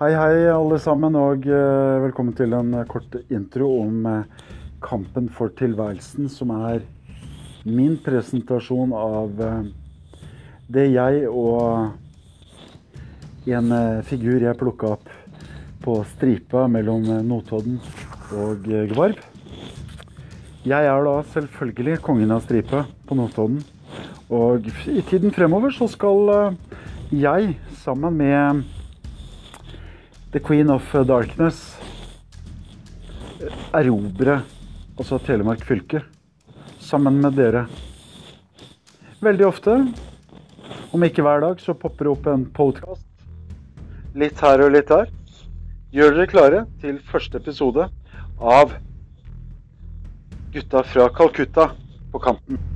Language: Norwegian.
Hei, hei, alle sammen, og eh, velkommen til en eh, kort intro om eh, kampen for tilværelsen, som er min presentasjon av det jeg og en figur jeg plukka opp på stripa mellom Notodden og Gvarv. Jeg er da selvfølgelig kongen av stripa på Notodden. Og i tiden fremover så skal jeg sammen med The Queen of Darkness erobre altså Telemark fylke sammen med dere. Veldig ofte, om ikke hver dag, så popper det opp en podcast. Litt her og litt der. Gjør dere klare til første episode av Gutta fra Calcutta på kanten.